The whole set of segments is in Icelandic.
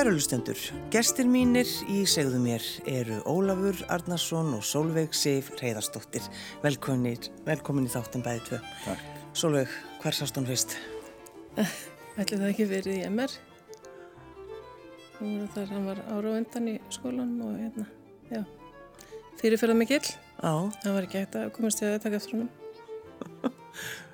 Kærulustendur, gestir mínir í segðu mér eru Ólafur Arnarsson og Solveig Sif Reyðarsdóttir. Velkomin, velkomin í þáttin bæði tvö. Takk. Solveig, hver sást hún fyrst? Ætli það ekki verið í MR. Þar hann var ára og undan í skólanum og hérna, já, fyrirferða mikill. Já. Það var ekki hægt að komast í að taka eftir húnum.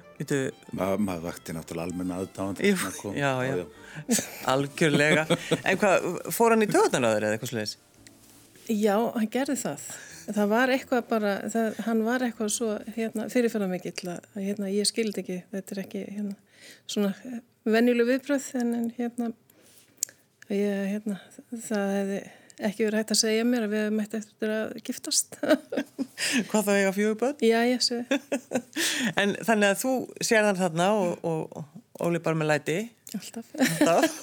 Ma, maður vakti náttúrulega almenna aðdáðan Jú, já, já. algjörlega. En hvað, fór hann í þeir eða eitthvað sluðis? Já, hann gerði það. Það var eitthvað bara, það, hann var eitthvað svo hérna, fyrirferða mikill að hérna, ég skildi ekki, þetta er ekki hérna, svona venjuleg viðbröð en en, hérna, ég, hérna, það hefði ekki verið hægt að segja mér að við hefum eitt eftir að giftast. Hvað þá eiga fjögur börn? Já, ég sé. En þannig að þú sér þann þarna og, og, Óli bara með læti. Alltaf. Alltaf.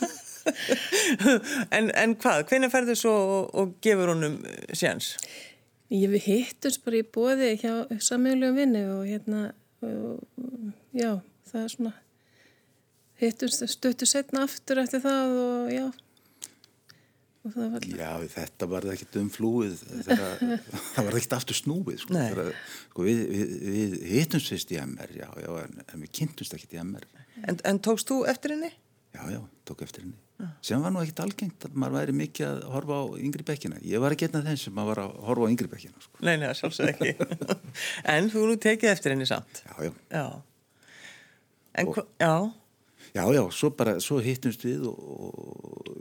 en, en hvað, hvernig ferður svo og, og gefur honum séns? Ég við hittumst bara í bóði hjá sammeðlugum vinni og hérna, og, já, það er svona, hittumst stöttu setna aftur eftir það og já, var. Já, þetta var ekkert um flúið, þegar, það var ekkert aftur snúið, sko. Þegar, sko við, við, við hittumst fyrst í MR, já, já, en, en við kynntumst ekkert í MR. En, en tókst þú eftir henni? Já, já, tók eftir henni. Sem var nú ekkert algengt að maður væri mikið að horfa á yngri bekkina. Ég var ekki einn af þeim sem maður var að horfa á yngri bekkina, sko. Nei, nei, sjálfsög ekki. en þú nú tekið eftir henni samt. Já, já. Já. En Og- já, Já, já, svo bara, svo hittumst við og, og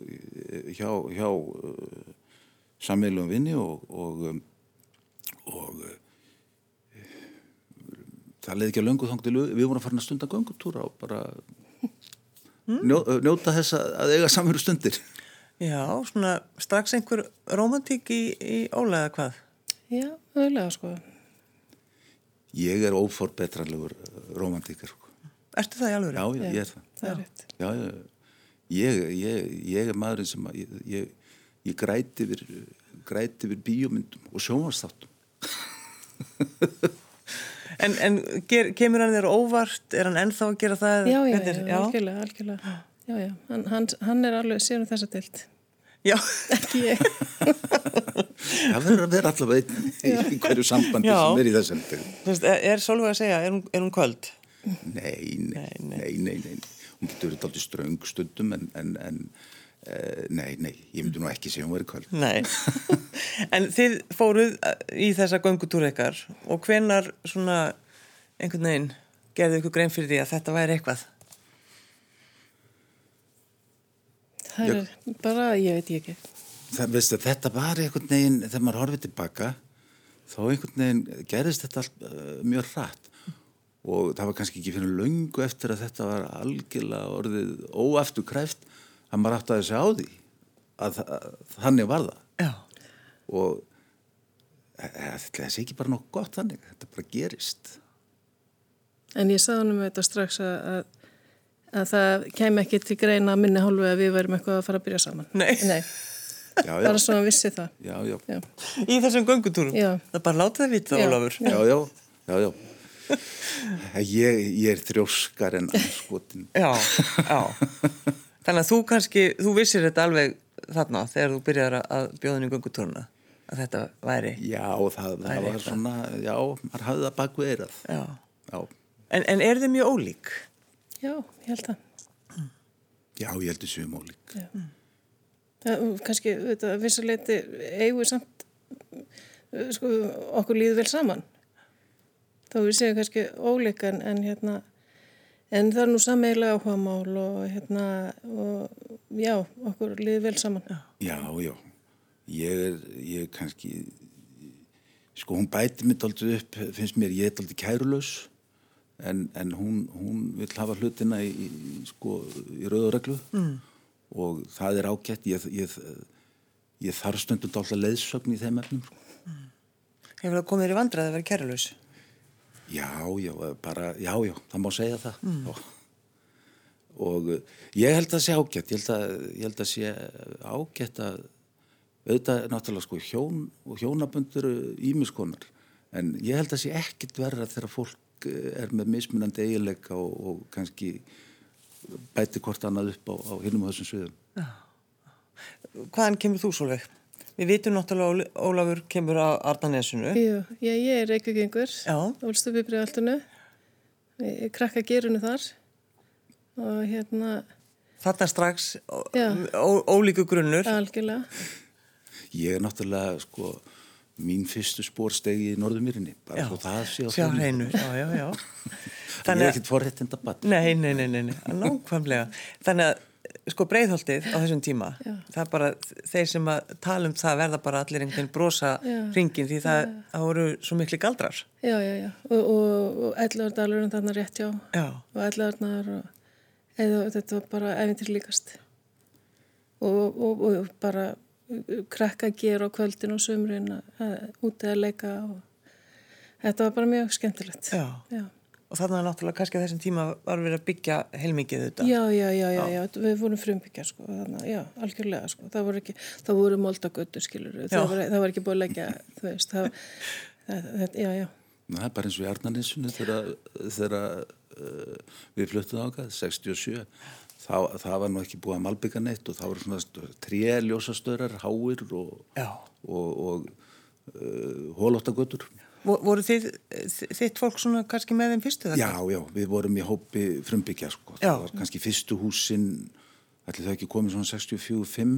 hjá, hjá uh, sammeilum vinni og, og, um, og uh, það leiði ekki að löngu þangti, við vorum að fara að stunda göngutúra og bara njó, njóta þess að, eiga samveru stundir. já, svona strax einhver romantík í, í Óla eða hvað? Já, auðvitað sko. Ég er óforbetranlegur romantíkar. sko. Ertu það í alveg? Já, já, ég er það. Það er rétt. Já, já, ég, ég, ég er maðurinn sem að, ég, ég, ég græti yfir, græti yfir bíómyndum og sjónvastáttum. En, en ger, kemur hann þér óvart? Er hann ennþá að gera það? Já, já, Hvernig- já, algjörlega, algjörlega. Já, já, hann, hann, hann er alveg sér um þessa dild. Já, Ekki ég. Það verður að vera allavega einn í hverju sambandi Já. sem er í þessum byrjum. Þú veist, er, er Solveig að segja, er hún, er hún köld? Nei, nei, nei, nei, nei. Hún getur verið aldrei ströng stundum en, en, en uh, nei, nei, ég myndi nú ekki segja hún verið kvöld. Nei. en þið fóruð í þessa göngutúr ykkar og hvenar svona einhvern veginn gerðu ykkur grein fyrir því að þetta væri eitthvað? Það er bara, ég veit ég ekki. Það, veistu, þetta var einhvern veginn, þegar maður horfið tilbaka, þá einhvern veginn gerðist þetta allt uh, mjög hratt og það var kannski ekki fyrir löngu eftir að þetta var algjörlega orðið óafturkræft að maður átti að þessi á því að, að, að þannig var það Já. og e, e, þetta sé ekki bara nokkuð gott þannig, þetta bara gerist. En ég sagði hann um þetta strax að, að, að það kem ekki til greina að minni hálfu að við verum eitthvað að fara að byrja saman. Nei. Nei, Já, já, bara svo að vissi það. já, já, Já, Í þessum göngutúrum? Já. Það bara láta það vita, Já. Ólafur. já, já, já, já. Ég, ég er þrjóskar en anskotin. Já, já. Þannig að þú kannski, þú vissir þetta alveg þarna þegar þú byrjar að bjóða inn í göngutúruna að þetta væri. Já, það, það er var eitthvað. svona, já, maður hafði það bak við eirað. Já. Já, En, en er þið mjög ólík? já, ég held að. já, ég heldur séum ólík. Það, kannski, þetta, vissuleiti eigum við samt, sko, okkur líður vel saman. Þá við séum kannski ólíkan en hérna, en það er nú sammeiglega áhuga mál og hérna, og já, okkur líður vel saman. Já, já, ég er, ég er kannski, sko, hún bæti mig aldrei upp, finnst mér, ég er aldrei kærulaus, en, en hún, hún vil hafa hlutina í, í sko, í rauðareglu mm. og það er ágætt, ég, ég, ég þarf stundum alltaf leiðsögn í þeim efnum, sko. Hefur það komið þér í vandraði að vera kærulaus? Já, já, bara, já, já, það má segja það. Og, og uh, ég held að sé ágætt, ég held að, ég held að sé ágætt að auðvitað náttúrulega sko hjón og hjónabundur ímiskonar, en ég held að sé ekkit verra þegar fólk uh, er með mismunandi eiginleika og, og kannski bæti hvort annað upp á, á hinnum og þessum sviðum. Hvaðan kemur þú, Solveig? Við vitum náttúrulega Óli- Ólafur kemur á Arnanesinu. Jú, ég, ég er reykjagengur, Já. ólst upp í bregaldinu, ég krakka gerunu þar og hérna Þarna strax ó- Já. ólíku grunnur. algjörlega. Ég er náttúrulega, sko, mín fyrstu spór stegi í Norðumýrinni, bara svo það sé á sjá hreinu. Já, já, já. Ég er ekkert forréttinda bann. Nei, nei, nei, nei, nei, nákvæmlega. Þannig að sko breiðholtið á þessum tíma, Já. það er bara þeir sem að tala um það verða bara allir einhvern brosa Já. ringin því það, það voru svo miklu galdrar. Já, já, já, og, og, og ellavardalurinn þarna rétt Já, og ellavarnar og eða þetta var bara efintir líkast og, og, bara krakka ger á kvöldin og sömurinn úti að leika og þetta var bara mjög skemmtilegt. já. Já. Og þannig að náttúrulega kannski á þessum tíma var verið að byggja heilmikið þetta. Já, já, já, já, já, við vorum frumbyggja sko, þannig, já, algjörlega sko, það voru ekki, það voru moldagötur skilur, Já. það var, það var ekki búið að leggja, þú veist, það, það, það já, já, Það er bara eins og í Arnarninsunu þegar, þegar uh, við fluttum ákað, 67, þá, það var nú ekki búið að malbygga neitt og það voru svona tré ljósastörar, háir og, Já. og, og uh, hólóttagötur. Vo- Voru þið, þitt fólk svona kannski með þeim fyrstu Já, já, við vorum í hópi frumbyggja, sko. Já. Það var kannski fyrstu húsin, ætli þau ekki komið svona 64-5,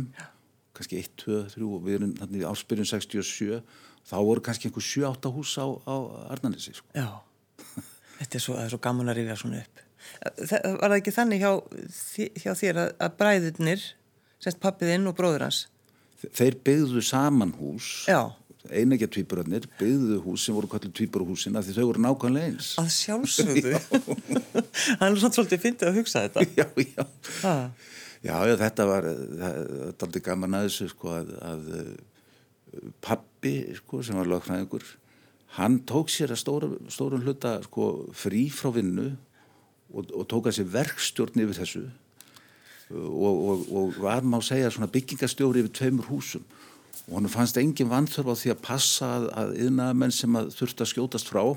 kannski 1, 2, 3 og við erum þannig áspyrjun 67, þá voru kannski einhver 7-8 hús á, á Arnarnesi, sko. Já, þetta er svo, er svo gaman að rifja svona upp. Það, var það ekki þannig hjá, hjá þér að, að bræðurnir, sérst pappiðinn og bróður hans? Þeir byggðu saman hús, Já. Einegja tvíburarnir, byggðu hús sem voru kallið tvíburarhúsin af því þau voru nákvæmlega eins. Að sjálfsögðu. Það er svolítið fyndið að hugsa þetta. já, já. Já, já, þetta var, aldrei gaman að þessu, sko, að, að uh, pappi, sko, sem var lögfræðingur, hann tók sér að stórum hluta, sko, frí frá vinnu og, og tók að sér verkstjórn yfir þessu og, og, og var má segja byggingastjóri yfir tveimur húsum og hann fannst engin vanþörf á því að passa að, að yðnaðamenn sem að þurfti að skjótast frá uh,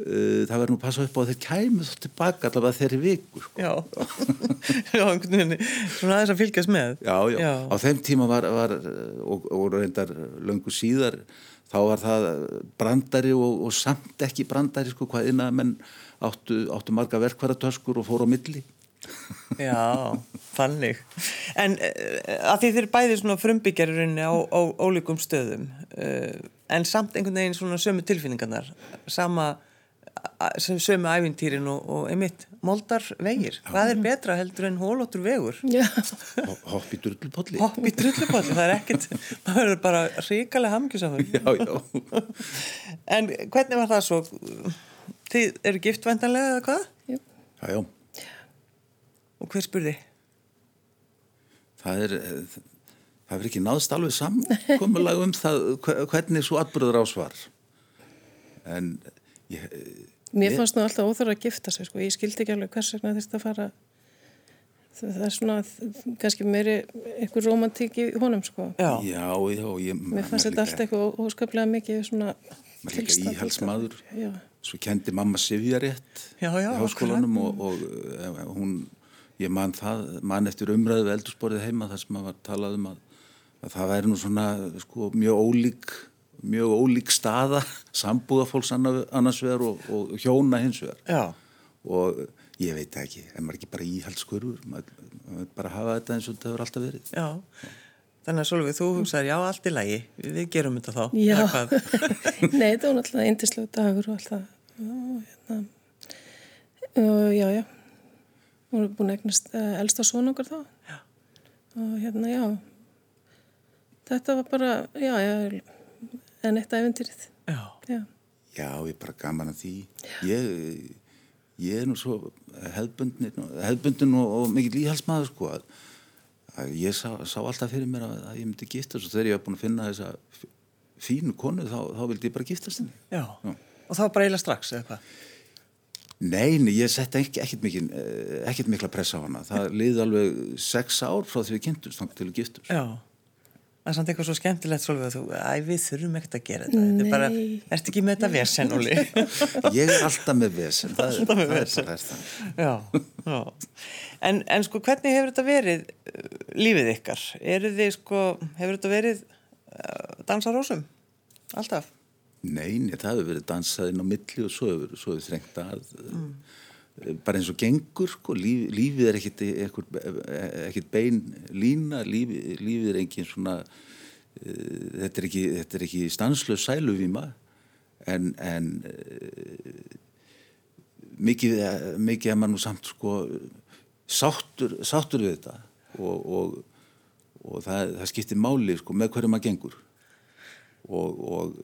það verður nú að passa upp á að þeir kæmu þá tilbaka allavega þeirri viku sko. Já, já, svona aðeins að fylgjast með. Já, já, á þeim tíma var, var og, og reyndar löngu síðar þá var það brandari og, og samt ekki brandari sko hvað innan menn áttu, áttu marga verkværatöskur og fóru á milli Já, þannig. En uh, að því þeir bæði svona frumbyggjarurinni á, á ólíkum stöðum, uh, en samt einhvern veginn svona sömu tilfinningarnar, sama, sömu ævintýrin og, og einmitt moldar vegir. Hvað er betra heldur en hólóttur vegur? hopp í drullupolli Hopp í drullupalli, það er ekkert, maður verður bara ríkalega hamkjusamur. Já, já En hvernig var það svo? Þið eru giftvæntanlega eða hvað? já, Já, já, Og hver spurði? það er eh, það er ekki náðst alveg samkomulag um það hve- hvernig svo atbyrður ásvar en ég, mér Ég- fannst nú alltaf óþara að gifta sig, sko, ég skildi ekki alveg hvers vegna að fara, það, það er svona kannski meiri eitthvað romantík í honum, sko. Já, já, já ég, Mér fannst þetta allt eitthvað óskaplega mikið svona maður er líka tilstand- íhalsmaður Já, svo kendi mamma Sivjarétt í háskólanum og, og uh, hún, ég man það man eftir umræðu við eldursporið heima þar sem að var talað um að, að það væri nú svona sko, mjög ólík mjög ólík staða sambúða fólks annars vegar og, og hjóna hins vegar. Já. og ég veit ekki, en maður ekki bara íhaldskurfur? Maður, maður bara hafa þetta eins og þetta hefur alltaf verið. Já, þannig að Solveig, þú hugsaðir, já, allt í lagi, við, við gerum þetta þá. já. Nei, þetta var náttúrulega eindislegu dagur og alltaf, já, hérna, uh, já, já, hún er búin að eignast uh, elsta son okkar þá. Já. Og hérna, já, þetta var bara, já, já, en eitt æfintýrið, Já, já. Ég er bara gaman að því ég, ég er nú svo hefðbundin, hefðbundin og, og mikill íhalsmaður sko að, að ég sá, sá alltaf fyrir mér að, að ég myndi giftast og þegar ég var búin að finna þessa fínu konu þá, þá vildi ég bara giftast henni já. Já. Og það var bara eiginlega strax, eða hvað? Nei, nei, ég setti ekki, ekkert, mikil, eh, ekkert mikla pressa á hana það liði alveg sex ár frá því við kynntumst til við giftumst Já. Það er samt eitthvað svo skemmtilegt, Solveig, að þú, æ, við þurfum ekkert að gera þetta. Þetta er bara, Nei. ertu ekki með þetta vesen, Óli? Ég er alltaf með vesen það, Alltaf með er vesen. já, já. En, en sko, hvernig hefur þetta verið? lífið ykkar, eru þið sko, hefur þetta verið uh, dansarósum? Alltaf? Nei, nei, það hefur verið dansað inn á milli og svo hefur, hefur þrengt að mm. bara eins og gengur sko, líf, lífið er ekkit, ekkit, ekkit bein lína, lífið, lífið er engin svona uh, þetta er ekki, þetta er ekki stanslöf sæluvíma en, en uh, mikið, mikið er maður nú samt sko sáttur, sáttur við þetta og, og, og það, það skiptir máli sko með hverju maður gengur og, og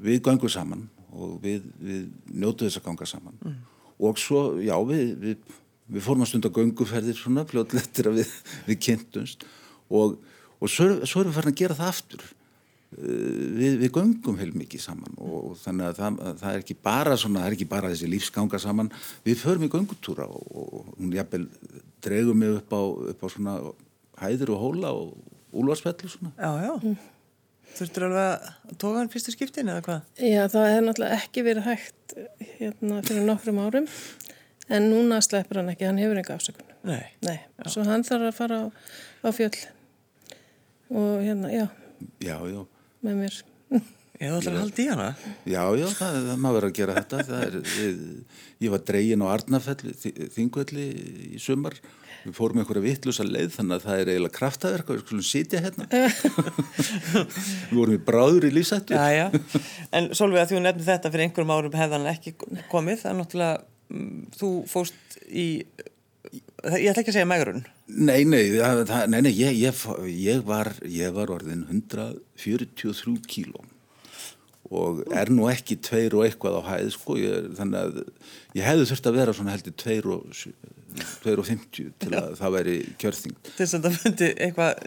við gangum saman og við, við njótu þess að ganga saman. Mm. og svo, já, við, við, við fórum að stunda ganguferðir svona fljóðlettir að við, við kynntumst. Og, og svo, svo erum við farin að gera það aftur. Við gangum heil mikið saman og þannig að það, það er ekki bara svona, það er ekki bara þessi lífsganga saman. Við förum í gangutúra og, og hún jafnvel dregum mig upp á, upp á svona hæðir og hóla og úlvarsfellu svona. Já, já. Mm. Þurftur alveg að tóka hann fyrstu skiptin eða hvað? Já, það hefði náttúrulega ekki verið hægt hérna fyrir nokkrum árum en núna sleppur hann ekki, hann hefur enga afsökun. Nei. Nei, já. svo hann þarf að fara á, á fjöll og hérna, já. Já, já. Með mér. Ég ætla að halda í hana. Já, já, það, það maður verið að gera þetta. Er, við, ég var dregin á Arnafell, þingvelli í sumar við fórum einhverja vittlusa leið þannig að það er eiginlega kraftaverk og við skulum sitja hérna við vorum í bráður í lísættu já, já. En Solveig að þú nefnir þetta fyrir einhverjum árum hefðan ekki komið það er náttúrulega, mm, þú fóst í ég ætla ekki að segja mægrun Nei, nei, það, nei, nei ég, ég, ég, var, ég var orðin 143 kíló og er nú ekki tveir og eitthvað á hæð sko, þannig að ég hefði þurft að vera svona heldur tveir og 2.50 til að það væri kjörþing til þess að það fundi eitthvað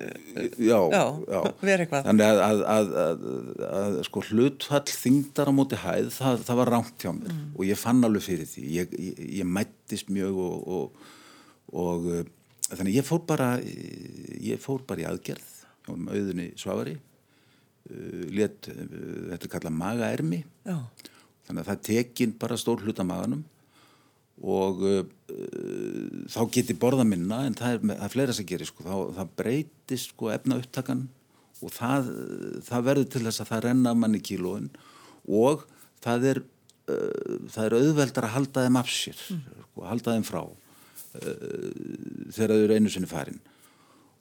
já, já, já. verið eitthvað. Þannig að, að, að, að sko hlutfall þingdar á móti hæð það, það var rámt hjá mér. Mm. og ég fann alveg fyrir því. Ég, ég, ég mættist mjög og, og, og uh, þannig ég fór bara ég fór bara í aðgerð hjá auðunni Svavari let, uh, þetta er kallað magaermi þannig að það tekinn bara stór hlut af maganum og uh, þá geti borða minna en það er, það er fleira sem gerir sko. þá, það breytist sko, efna upptakan og það, það verður til þess að það renna manni kílóin og það er, uh, það er auðveldar að halda þeim af sér mm. sko, halda þeim frá uh, þegar þau eru einu sinni farin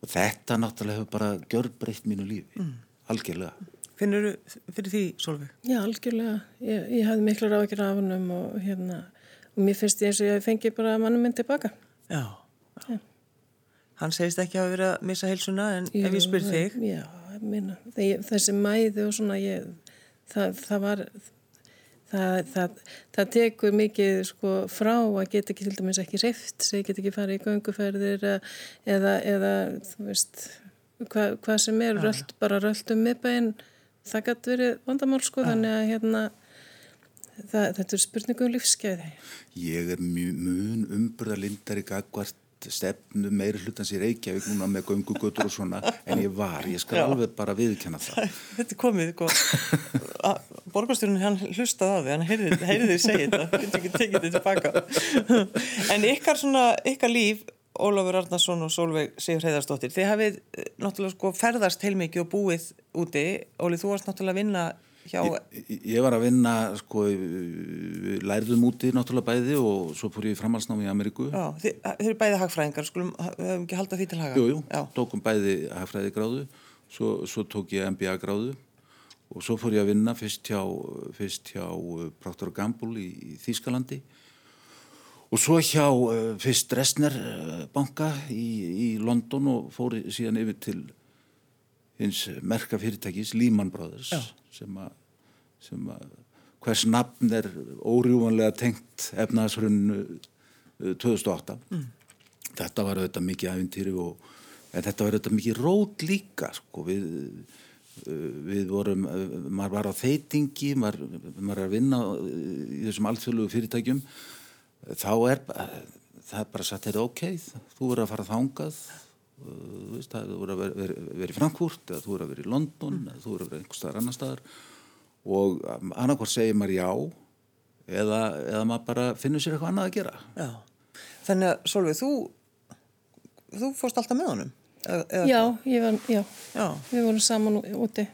og þetta náttúrulega hefur bara gjörbreytt mínu lífi, mm. Algjörlega Finnur þú fyrir því, Solveig? Já, algjörlega, ég, ég hafði miklu ráðgjur af hennum og hérna og mér finnst ég eins og ég fengi bara mannum minn tilbaka já, já. hann segist ekki að vera að missa heilsuna en Jú, ef ég spyr þig já, minna, þessi mæði og svona ég, það, það var það, það, það tekur mikið sko frá að geta ekki til dæmis ekki reyft, segi get ekki farið í gönguferðir eða, eða þú veist hvað hva sem er, röld, bara röldum miðbæinn það gæti verið vandamál sko, þannig að hérna Það, þetta er spurningu um lífskeiði. Ég er mjög umbröðalindar í gagvart stefnu meiri hlutans í Reykjavík núna með göngugötur og svona en ég var, ég skal Já. alveg bara viðkjanna það. Þetta er komið, sko. borgarstjórnum hann hlustaði á því, hann heyrði, heyrði því segja þetta, getur ekki tekið þetta tilbaka. En ykkar svona, ykkar líf, Ólafur Arnarsson og Solveig Sigur Heiðarsdóttir, þið hafið eh, náttúrulega sko ferðast heilmikið og búið úti. Óli, þú varst náttúrulega að vinna hjá... Ég, ég var að vinna, sko, lærðum úti náttúrulega bæði og svo fór ég framhalsnámi í Ameríku. Já, þið, þið eru bæði hagfræðingar, skulum, höfum ekki haldað því til haga. Jú, jú, Já. tókum bæði hagfræði gráðu, svo, svo tók ég MBA gráðu og svo fór ég að vinna fyrst hjá, fyrst hjá uh, Procter Gamble í, í Þýskalandi og svo hjá uh, fyrst Dresner uh, banka í, í London og fór síðan yfir til hins merka fyrirtækis Lehman Brothers Já. sem að, sem að hvers nafn er órjúvanlega tengt efnaðsrunnu 2008 mm. þetta var auðvitað mikið æfintýri og þetta var auðvitað mikið rót líka sko við við vorum, maður var á þeitingi maður, maður er að vinna í þessum alþjóðlugu fyrirtækjum þá er það er bara satt, þetta er ok, þú verður að fara þángað þú veist, það voru að vera, vera, í Frankfurt eða þú voru að vera í London mm. eða þú voru að vera einhver staðar annar staðar og annarkvárt segir maður já eða, eða maður bara finnur sér eitthvað annað að gera Já, þannig að Solveig, þú þú fórst alltaf með honum? Eða, Já, ég var, já, Já. við vorum saman úti.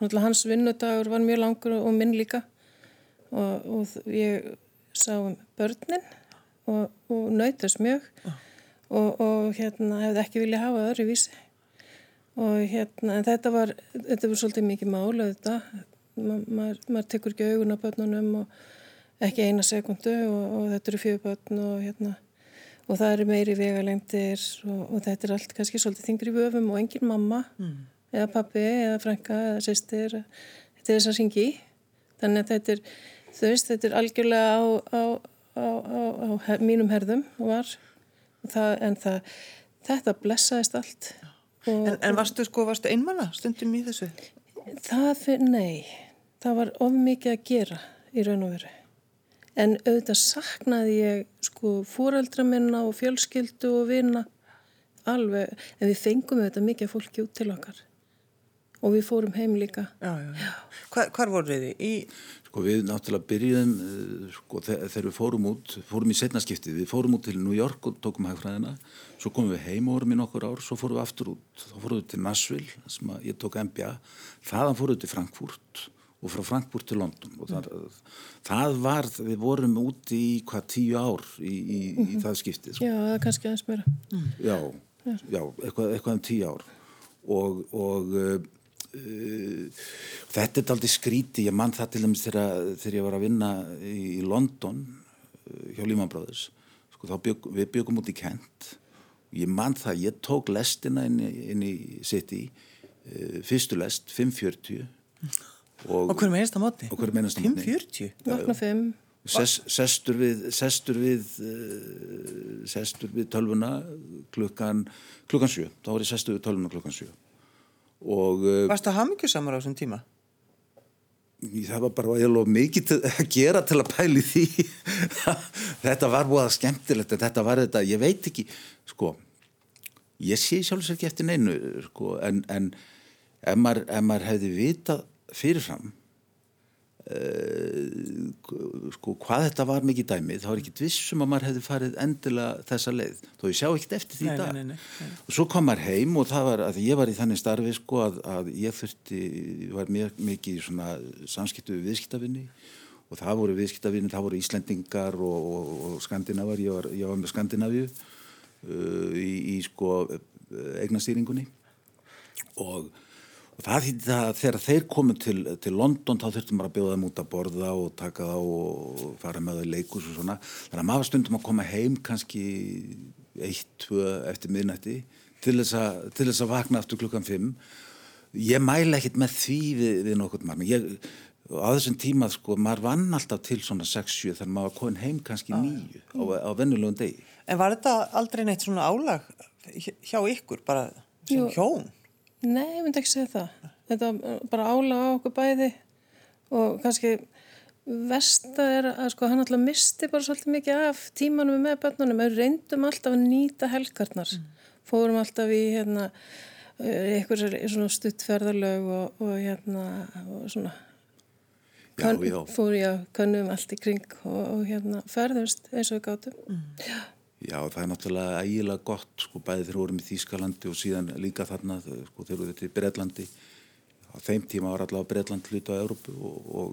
Hans vinnudagur var mjög langur og minn líka og, og ég sá um börnin og, og nautast mjög og, og hérna hefði ekki viljað hafa öðru vísi og hérna, en þetta var, þetta var svolítið mikið mál þetta, Ma, maður, maður tekur ekki augun á börnunum og ekki eina sekundu og, og þetta eru fjögur börn og hérna og það eru meiri vegalengdir og, og þetta er allt kannski svolítið þingri vöfum og engin mamma eða pappi eða frænka eða sýstir þetta er þess að syngi þannig að þetta er, þú veist, þetta er algjörlega á, á, á, á, mínum herðum var það, en það, þetta blessaðist allt og, En, en varstu sko, varstu einmanna stundum í þessu? Það fyrir, nei, það var of mikið að gera í raun og veru. En auðvitað saknaði ég sko fóreldra minna og fjölskyldu og vina alveg, en við fengum auðvitað mikið fólki út til okkar og við fórum heim líka. Já, já, já. Hvar, hvar voru þið? Í, Sko við náttúrulega byrjuðum, eh, sko þe- þegar við fórum út, fórum í setnaskiptið, við fórum út til New York og tókum hagfræðina, svo komum við heim og vorum í nokkur ár, svo fórum við aftur út, þá fórum við til Nashville, sem að ég tók MBA, þaðan fórum við til Frankfurt og frá Frankfurt til London. Og þar, það var, við vorum út í hvað tíu ár í, í, í það skiptið. Sko. Já, það er kannski aðeins meira. Já, já. eitthvað, eitthvað um tíu ár. Og, og uh, Eh, þetta er aldrei skríti ég mann það til dæmis þegar, þegar ég var að vinna í, í London eh, hjá Límanbróðurs sko, bygg, við byggum út í Kent. Ég mann það, ég tók lestina inn í, inn í City eh, fyrstu lest, 5.40 og hverjum einasta mótni? 5.40? Vakna 5 Sess, sestur við sestur við, uh, sestur við tölvuna klukkan klukkan 7, þá var ég sestur við tölvuna klukkan 7 Eh, Varst það hafmyggjusamur á þessum tíma? það var bara alveg mikið að gera til að pæli því þetta var búið að skemmtilegt þetta var þetta, ég veit ekki sko, ég sé sjálfsög ekki eftir neinu sko, en, en ef maður, ef maður hefði vitað fyrirfram uh, sko, hvað þetta var mikið dæmið, þá er ekki vissum að maður hefði farið endilega þessa leið. Þó ég sjá ekkert eftir því Nei, dag. nei, nei, og svo kom maður heim og það var að ég var í þannig starfi sko að, að ég þurfti, var mjög mikið svona samskiptu við viðskiptavinni og það voru viðskiptavinni, það voru Íslendingar og, og, og Skandinavar, ég var, ég var með Skandinavíu uh, í, í sko eignastýringunni. Og, og það þýtti það að þegar þeir komu til, til London þá þurftum maður að bjóða þeim út að borða og taka þá og fara með það í leikus og svona. Þannig að maður var stundum að koma heim kannski eitt, tvö eftir miðnætti til þess að, til þess að vakna aftur klukkan fimm. Ég mæla ekkit með því við, við nokkur mann. Ég, á þessum tíma sko, maður vann alltaf til svona 6-7 þannig að maður var komin heim kannski nýju á, á vennulegum degi. En var þetta aldrei neitt svona álag hjá ykkur, bara sem Jú. hjón? Nei, ég myndi ekki segja það. Þetta var bara álag á okkur bæði og kannski versta er að sko hann alltaf misti bara svolítið mikið af tímanum með börnunum. Við reyndum alltaf að nýta helgarnar. Fórum alltaf í hérna eitthvað svona stuttferðarlög og, og hérna og svona Já, já. fór ég að kannum allt í kring og, og hérna ferðust eins og við gátum. Já, það er náttúrulega ægilega gott, sko, bæði þegar við vorum í Þýskalandi og síðan líka þarna, sko, þegar við þetta í Breitlandi. Á þeim tíma var allavega Breitland hluta á Európu og, og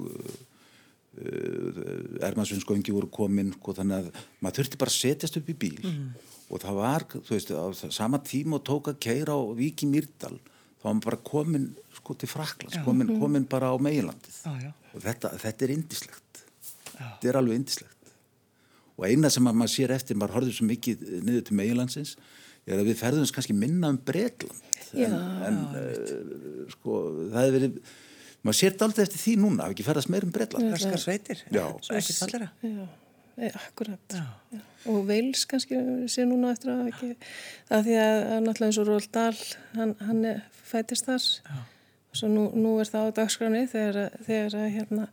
uh, ermaðsvinnsköngi voru komin, sko, þannig að maður þurfti bara að setjast upp í bíl og það var, þú veist, á sama tíma og tók að keira á Víki Mýrdal, þá var maður bara komin, sko, til Fraklands, komin, komin bara á meilandið. Já, já. Og þetta, þetta er indislegt. Þetta er alveg indislegt og eina sem að maður sér eftir, maður horfður svo mikið niður til meilandsins, er að við ferðum kannski minna um Bretland Já, en, en uh, sko, það hefur verið maður sér þetta aldrei eftir því núna, hafi ekki ferðast meir um Bretland Ferskar sveitir? Já. Ekki fallera? Já, e, akkurat. Já. Og Veils kannski sé núna eftir að ekki, að því að, að náttúrulega eins og Róald Dahl, hann, hann fætist þar. Já. Svo nú, nú er það á dagskráni þegar að hérna,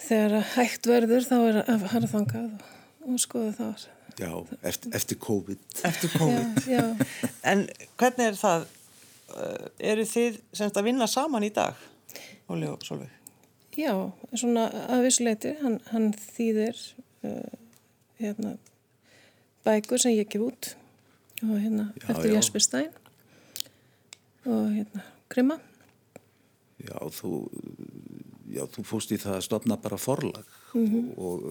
þegar hægt verður þá er að fara þangað og, og skoða það. Já, eftir, eftir COVID Eftir COVID. Já, já. En hvernig er það, uh, eru þið semst að vinna saman í dag, Óli og Solveig? Já, svona að vissuleiti, hann, hann þýðir uh, hérna, bækur sem ég gef út og hérna Já, eftir já. Jesper Stein og hérna Grimma Já, þú, já, þú fórst í það að stopna bara forlag og,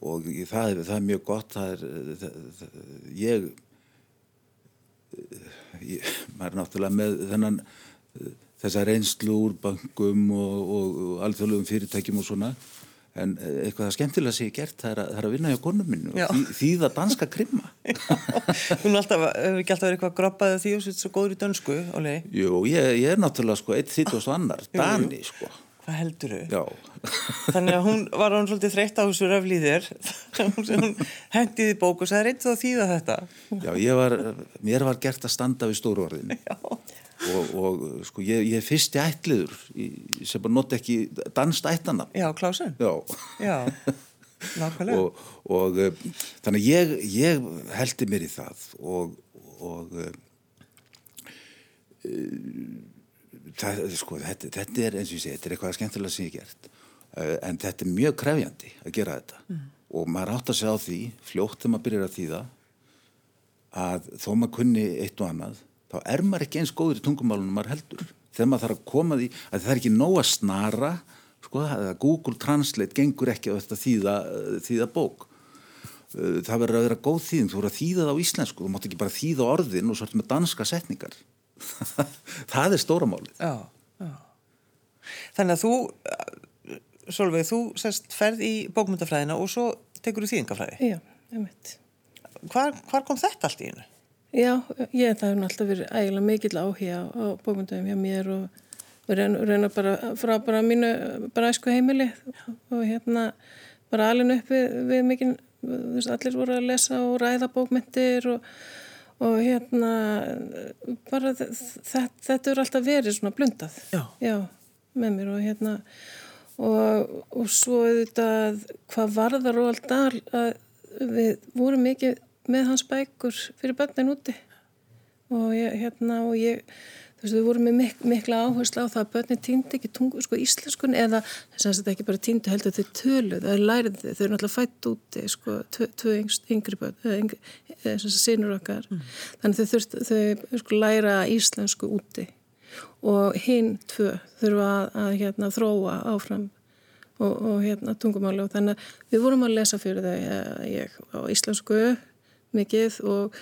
og í- það, er, það er mjög gott, það er, það, það, ég, ég, maður er náttúrulega með þennan, þessa reynslu úr bankum og, og, og alþjóðlegum fyrirtækjum og svona, en eitthvað það skemmtilega sé ég gert, það er að, það er að vinna hjá konum minnu Já. og því, þýða danska krimma. Alltaf, hefur ekki alltaf verið eitthvað groppaðið því og svo svo góður í dönsku, Óli. Jú, ég, ég er náttúrulega sko eitt þýtt og annar, Dani sko, Hvað heldur þau? já. Þannig að hún var hún svolítið þreytt á þessu röflýðir. hún hendiði bók og sagði reynd þú að þýða þetta. Já, ég var, mér var gert að standa við Já. og, og sko, ég, ég er fyrsti ætliður sem bara nota ekki danst ættana. Já, Klásun. Já, Já, og, og eh, þannig að ég, ég heldi mér í það og, og eh, það, sko, þetta, þetta er eins og ég segi, þetta er eitthvað skemmtilega sem ég gert. Eh, en þetta er mjög krefjandi að gera þetta. Og maður átt að segja á því fljótt þegar maður byrjar að þýða að þó maður kunni eitt og annað þá er maður ekki eins góður í tungumálunum maður heldur. Þegar maður þarf að koma því að það er ekki nóg að snara sko, að Google Translate gengur ekki á þetta þýða, þýða bók. Uh, það verður að vera góð þýðing, þú verður að þýða það á íslensku. Þú mátt ekki bara þýða orðin og svo ertu með danska setningar það er stóra málið Já, já. Þannig að þú, Solveig, þú sest ferð í bókmyndafræðina og svo tekur þú þýðingafræði. Já, einmitt. Hvar, hvar kom þetta allt í hennu? Já, ég, það hefur alltaf verið ægilega mikill áhuga á bókmyndum hjá mér og, reyna, reyna bara frá bara mínu bara æsku heimili og hérna bara alveg upp við, við mikinn, þú veist, allir voru að lesa og ræða bókmyndir og, og hérna bara þetta, þetta er alltaf verið svona blundað. Já. með mér og hérna og, og svo auðvitað hvað varðar og alltaf að við vorum mikið með hans bækur fyrir börnin úti og ég, hérna og ég þú veist við vorum með mik mikla áherslu á það að börnin týndi ekki tungu, sko íslenskun eða þess að þetta ekki bara týndi heldur þau töluð, þau læriði þau, þau eru náttúrulega fætt úti sko, tvö, yngri börn eða eða sem sínur okkar. Þannig þau þurft, þau sko læra íslensku úti. Og hinn tvö þurfa að, að hérna, þróa áfram og, og hérna, tungumáli og þannig að við vorum að lesa fyrir þau eh, ég á íslensku mikið og,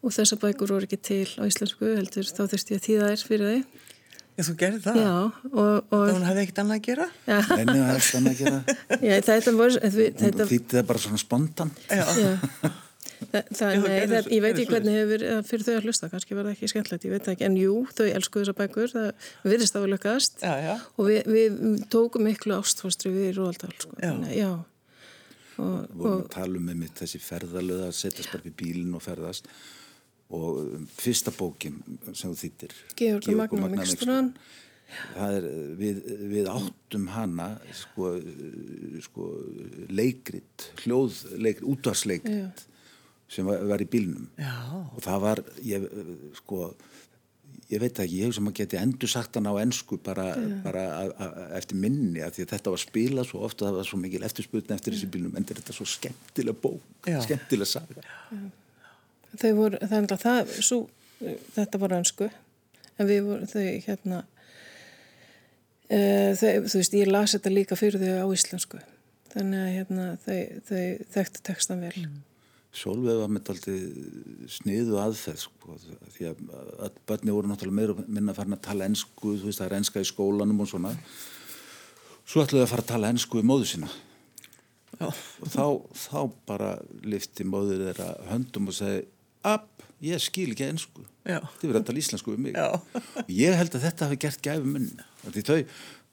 og þessar bækur voru ekki til á íslensku heldur þá þurfti ég að þýða þær fyrir þau Já, þú gerði það? Já, og, Það og hún hefði ekkert annað að gera? já, en það er þannig að gera já, þetta voru þetta, þýtti það bara svona spontan Já. já, Þa, það, Já, nei, það, ég veit ekki hvernig hefur eh, fyrir þau að hlusta, kannski var það ekki skemmtilegt, ég veit það ekki, en jú, þau elsku þessar bækur, það virðist að lökast Já, já. og við, við tókum miklu ástfóstri við Róaldal, sko, Já. Þannig, já. Og, vorum og, að tala um með mitt þessi ferðalöð að setjast bara í bílinn og ferðast og um, fyrsta bókin sem þú þýttir Georg Mikstran það er, við, við áttum hana sko, sko leikrit, hljóðleikrit, útvarsleikrit sem var, var í bílnum. Já. og það var ég, sko ég veit ekki, ég hef sem að geti endur sagt hann á ennsku bara, bara a, a, eftir minni að þetta var spilað svo ofta það var svo mikil eftirsputna eftir þessi bílnum en þetta er svo skemmtilega bók Já. skemmtilega saga þau voru, þannig að það, svo, þetta var önsku, en við vorum, þau, hérna, e, þau, þú veist, ég las þetta líka fyrir þau á íslensku, þannig að, hérna, þau, þau þekktu textan vel. Sólveig var með aldrei sniðu aðferð sko, því að að börni voru náttúrulega meira minna farin að tala ennsku, þú veist það er ennska í skólanum og svona svo ætluðu að fara að tala ennsku í móðu sína Já. og þá, þá bara lifti móður þeirra höndum og segi upp, ég skil ekki ennsku þið verður að tala íslensku við mig. Já. ég held að þetta hafi gert gæfi munn því þau,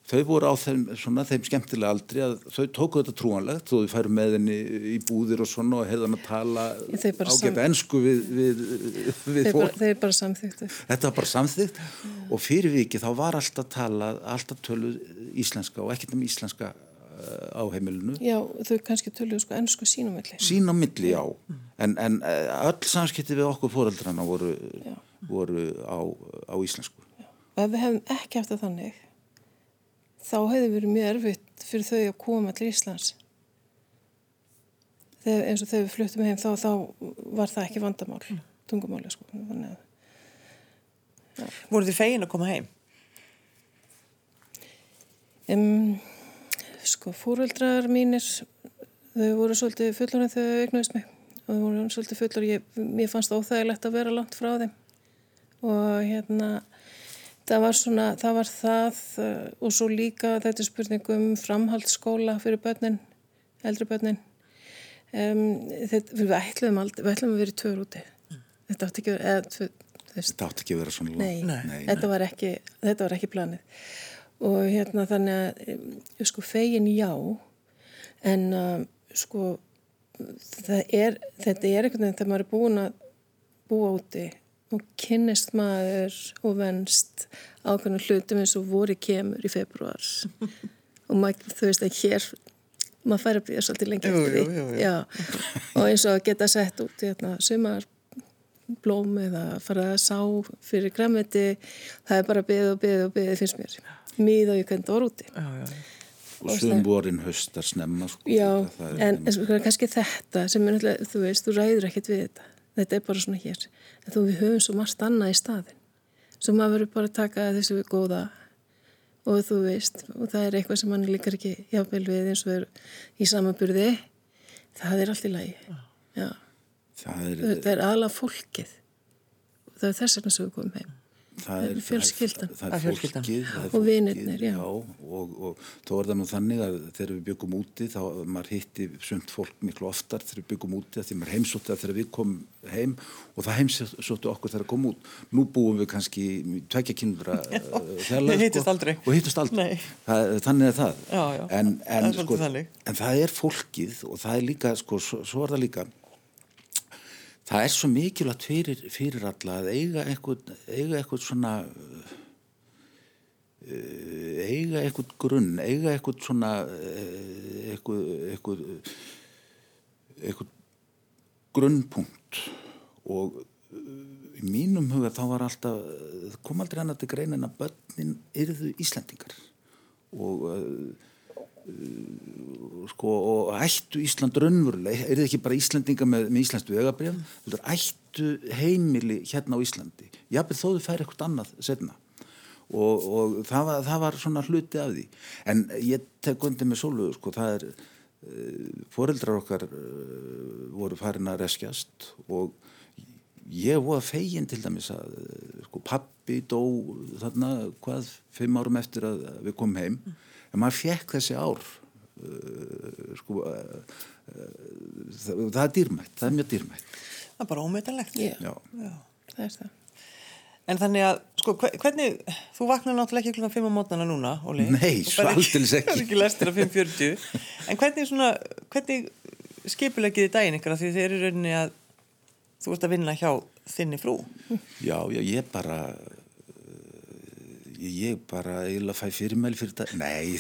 þau voru á þeim, svona, þeim skemmtilega aldrei að þau tóku þetta trúanlegt þó þau færu með henni í búðir og svona og hefðan að tala ágæta ennsku við, við, við Þeir bara, fólk. þeir bara samþyktu. þetta var bara samþýtt og fyrir viki þá var alltaf talað alltaf töluð íslenska og ekkert um íslenska á heimilinu Já, þau kannski töluðu sko ennsku sínumilli. sín á milli, já en, en uh, öll samskipti við okkur fóreldrana voru, voru á, á íslensku Og ef við hefum ekki haft það þannig, þá hefði verið mjög erfitt fyrir þau að koma til Íslands. Þegar, eins og þegar við fluttum heim þá, þá var það ekki vandamál, tungumáli sko. Þannig að Voru þið fegin að koma heim? Um, sko, fúröldrar mínir, þau voru svolítið fullorinn þegar þau eignuðist mig og þau voru svolítið fullor, ég, mér fannst óþægilegt að vera langt frá þeim og hérna, það var svona, það var það uh, og svo líka þetta er spurning um framhaldsskóla fyrir börnin, eldri börnin. Um, þetta, við ætlum aldrei, við ætlum að vera í tvör úti. Þetta átti ekki að vera, eða, Þetta átti ekki að vera svona langt. Nei, Nei. Nei, þetta, var ekki, þetta var ekki planið og hérna þannig að sko fegin já en um, sko er, þetta er veginn þegar maður er búin að búa úti og kynnist maður og venst ákveðnum hlutum eins og voru kemur í februar og maður, þú veist að hér maður fær að býja svolítið lengi Jú, eftir því. jú, jú. Og eins og að geta sett út hérna, sumar blóm eða fara að sá fyrir græmiti, það er bara byggð og byggð og byggð finnst mér. Mýða ég hvernig það var úti. Já, já. Og sögum vorin höstar snemma sko. Já, Það er- en, en sko, kannski þetta sem er náttúrulega, þú veist, þú ræður ekkert við þetta. Þetta er bara svona hér. En þú við höfum svo margt annað í staðin. Svo maður verður bara að taka þessu góða og þú veist, og það er eitthvað sem mann líkar ekki jáfnvel við eins og er í samanburði. Það er allt í lagi. Já. það er, Það er aðalega fólkið. Það er þess sem við komum heim. Það er fjölskyldan. það Það er fjölskyldan. fólkið það Og vinirnir, og, og þó er það nú þannig að þegar við byggum úti þá maður hitti sumt fólk miklu oftar þegar við byggum úti því maður heimsótti það þegar við komum heim og það heimsótti okkur þegar við komum út nú búum við kannski í tveggja kynura hittist aldrei. og hittust aldrei Nei. það, þannig er það Já, já. En, Það en, svolítið sko, en það er fólkið og það er líka sko, svo, svo er það líka það er svo mikilvægt fyrir, fyrir alla að eiga eitthvað, eiga eitthvað svona uh, eiga eitthvað grunn eiga eitthvað svona uh, eitthvað eitthvað, eitthvað grunnpunkt. Og uh, í mínum huga þá var alltaf það kom aldrei annað til greinin að börnin yrðu Íslandingar og sko, og ættu Ísland raunveruleg, er þið ekki bara Íslandinga með, með Íslands vegabrjaf, er ættu heimili hérna á Íslandi? Jafnveg þó þau færi eitthvað annað setna og, og það, var, það var svona hluti af því. En ég tek undir með sóluðu, sko, það er uh, foreldrar okkar uh, voru farin að reskjast og ég voða fegin til dæmis að uh, sko, pappi dó þarna hvað, fimm árum eftir að við komum heim en maður fekk þessi ár uh, sko uh, uh, það, það er dýrmætt, það er mjög dýrmætt Það er bara ómeitanlegt. Já, já, Já. það er það. En þannig að, sko, hve- hvernig, þú vaknar náttúrulega ekki klukkan 5 á mótnana núna, Óli. Nei, Þú svo ferð aldeilis ekki. Er ekki lestir að 5.40. En hvernig svona, hvernig skipulegið þið daginn ykkur að því þið eru í rauninni að þú ert að vinna hjá þinni frú? já, já, ég bara ég bara eiginlega fæ fyrirmæli fyrir daginn nei,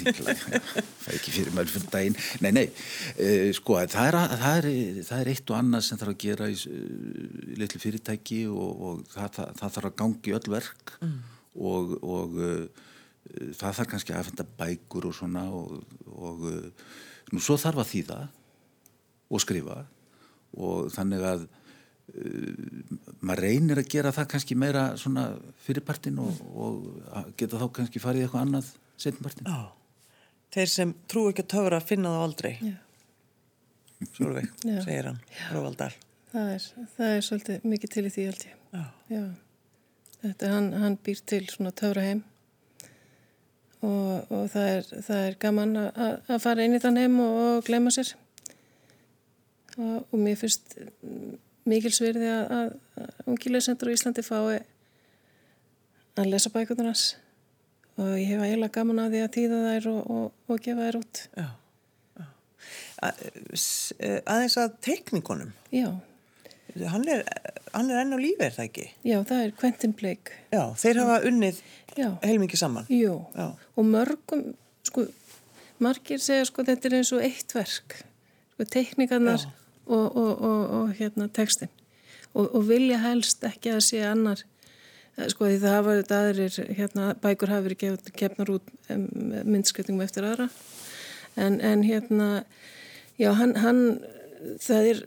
fæ ekki fyrirmæli fyrir daginn nei, nei, uh, sko það er, það, er, það er eitt og annað sem þarf að gera í, uh, í litlu fyrirtæki og, og það, það, þarf að gangi öll verk mm. og, og uh, það þarf kannski að aðfenda bækur og svona og, og nú svo þarf að þýða og skrifa og þannig að maður reynir að gera það kannski meira svona fyrirpartin og, og að geta þá kannski farið eitthvað annað setjumpartin. Já. Þeir sem trú ekki að töfra að finna það aldrei. Já. segir hann, Róvaldal. Það er, það er svolítið mikið til í því held ég. Já. Já. Þetta, hann, hann býr til svona töfra heim og, og það, er, það er gaman að, að- að fara inn í þann heim og, og glema sér. Og, og mér finnst mikilsverði að, að, ungilegsendur á Íslandi fái að lesa bækunar hans og ég hef eiginlega gaman að því að týða þær og, og, og gefa þær út. Já. Já. Að, eh, aðeins að teknikonum. Já, Hann er, hann er enn á lífi, er það ekki? já, það er Quentin Blake. Já, þeir hafa unnið Já. heilmikið saman. Jú, Já. og mörgum, sko, margir segja sko þetta er eins og eitt verk, sko, teknikarnar Já. Og, og, og, og hérna textin og, og vilja helst ekki að sé annar, eh, sko því það hafa þetta aðrir, hérna, bækur hafa verið kefnar út um, myndskreitingum eftir aðra, en, en hérna, já, hann, hann, það er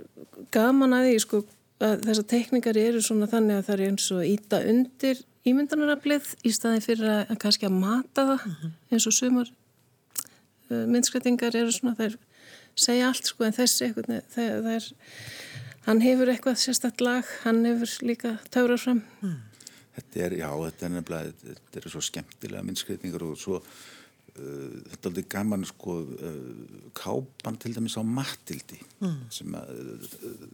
gaman að því, sko, þessar teknikar eru svona þannig að það er eins og íta undir ímyndanaraflið í staði fyrir að, að kannski að mata það -hmm. eins og sumar uh, myndskrætingar eru svona þær segja allt sko en þessi eitthvað það, það er, hann hefur eitthvað sérstætt lag, hann hefur líka tárar fram mm. Þetta er, já, þetta er nefnilega þetta er svo skemmtilega myndskrætingar og svo Uh, þetta er alveg gaman sko uh, kápan til dæmis á Matildi mm. sem að uh,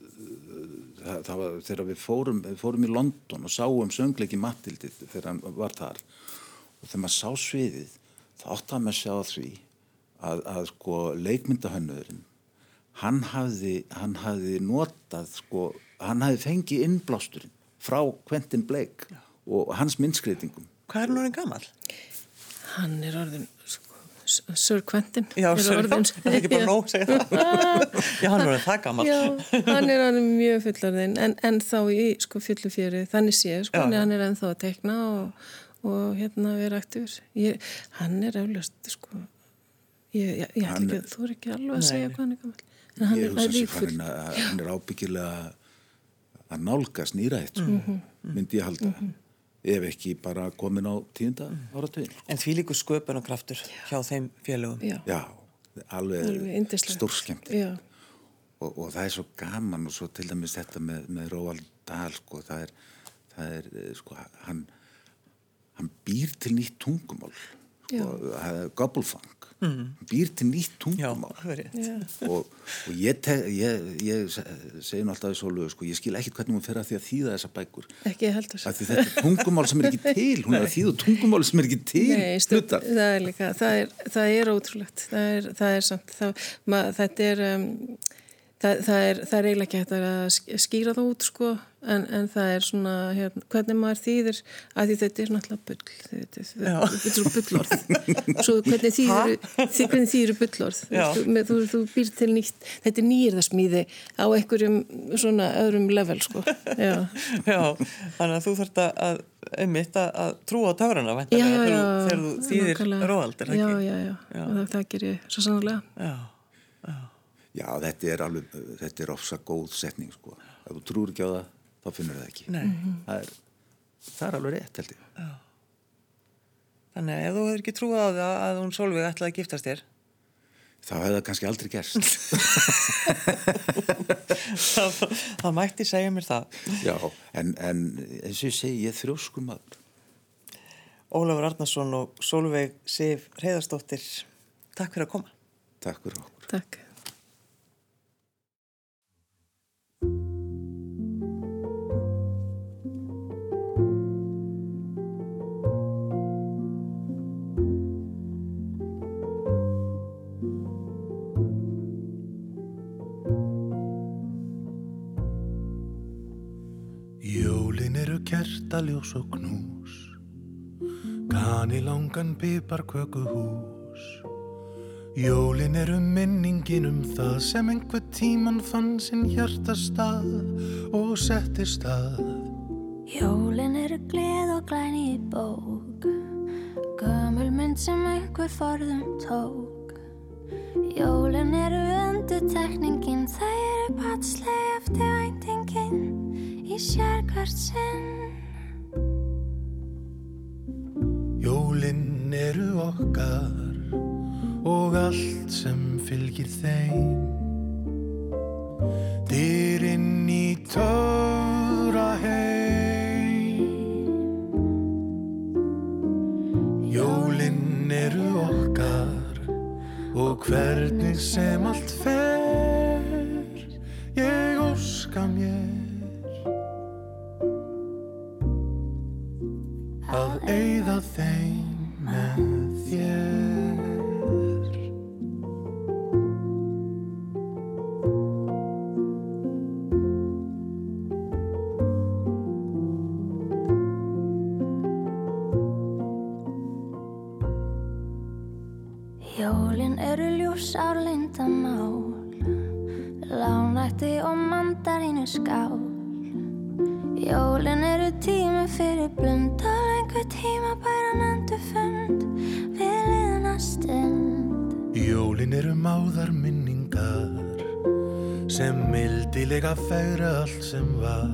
það, það var þegar við fórum, við fórum í London og sáum söngleiki Matildi þegar hann var þar og þegar maður sá sviðið þá átti að maður sjá því að, að sko leikmyndahönnurinn hann hafði, hann hafði notað sko, hann hafði fengið innblásturinn frá Quentin Blake Já. og hans myndskreitingum Hvað er hann orðin gammal? Hann er orðin Sir Quentin Já, Sir Quentin, það er ekki bara nóg segja það Já, hann er það gammal Já, hann er alveg mjög fullarðinn en, en þá í sko fullu fjöri þannig sé, sko, Já. hann er ennþá að tekna og, og hérna vera aktífur ég, hann er eflaust sko ég, ég, ég ætla ekki þú er ekki alveg að segja hvað hann er gammal en hann er ríkur. Hann er ábyggilega að nálgast nýrætt sko, mm -hmm. myndi ég halda mm -hmm ef ekki bara komin á tíunda áratögin. En því líku sköpun og kraftur hjá þeim félögum. Já, Já alveg, alveg stórskemmt. Og, og það er svo gaman og svo til dæmis þetta með, með Róald Dahl, sko, það er, það er eh, sko, hann, hann býr til nýtt tungumál, sko, Gobblefang mm. býr til nýtt tungumál. og, og ég, te, ég, ég segi alltaf í sólu sko, ég skil ekki hvernig hún fer að því að þýða þessa bækur. Ekki heldur. Þetta er tungumál sem er ekki til hún er að þýða tungumál sem er ekki til Nei, stund, það er líka, það er, það er ótrúlegt. Það er, það er samt það, þetta er um, Það, það, er, það er eiginlega ekki hægt að skýra það út sko en, en það er svona hérna, hvernig maður þýðir að því þetta er náttúrulega bull þetta er, þetta er bullorð. Svo hvernig þýðir, hvernig þýðir bullorð? Þú, þú, þú býr til nýtt þetta er nýjirðasmíði á einhverjum svona öðrum level sko. Já, já þannig að þú þarfst að einmitt að, að trúa á taurana þegar þú þýðir róaldir já, já, já, já. það, það ger ég svo sannlega já, já Já, þetta er alveg, þetta er ofsa góð setning sko. Ef þú trúur ekki á það, þá finnur það ekki. Það er, það er alveg rétt, held ég. Já. Þannig að ef þú hefur ekki trúið á það að hún Solveig ætlaði að giftast þér, þá hefur það kannski aldrei gerst. það, það mætti segja mér það. Já, en, en eins og ég segi, ég þrjóskum að. Ólafur Arnarsson og Solveig Sif Reyðarstóttir, takk fyrir að koma. Takk fyrir okkur. Takk. Kertaljós og knús. Kani langan pipar köku hús. Jólin eru minningin um það sem einhver tíman fann sinn hjartastað og setti stað. Jólin eru gleð og glæni í bók. Gömul mynd sem einhver forðum tók. Jólin eru undutekningin Það eru patsleg eftir væntingin í sérkvært sinn eru okkar og allt sem fylgir þeim. Dyrinn í töfra heim. Jólinn eru okkar og hvernig sem allt fer ég óska mér að eigða þeim konfetti og mandarínu skál. Jólin eru tími fyrir blönd og lengur tíma bæra nendu fund. Við liðna stund. Jólin eru máðar minningar sem mildilega færa allt sem var.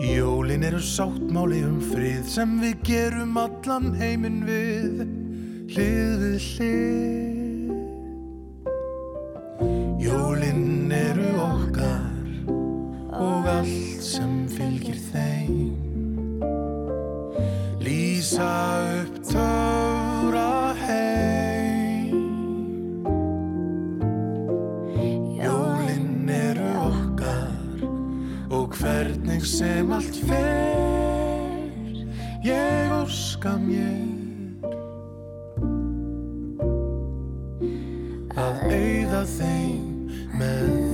Jólin eru sáttmáli um frið sem við gerum allan heiminn við. Hlið við hlið. sem fylgir þeim. Lýsa upp töfra heim. Jólinn eru okkar og hvernig sem allt fer ég orska mér að auða þeim með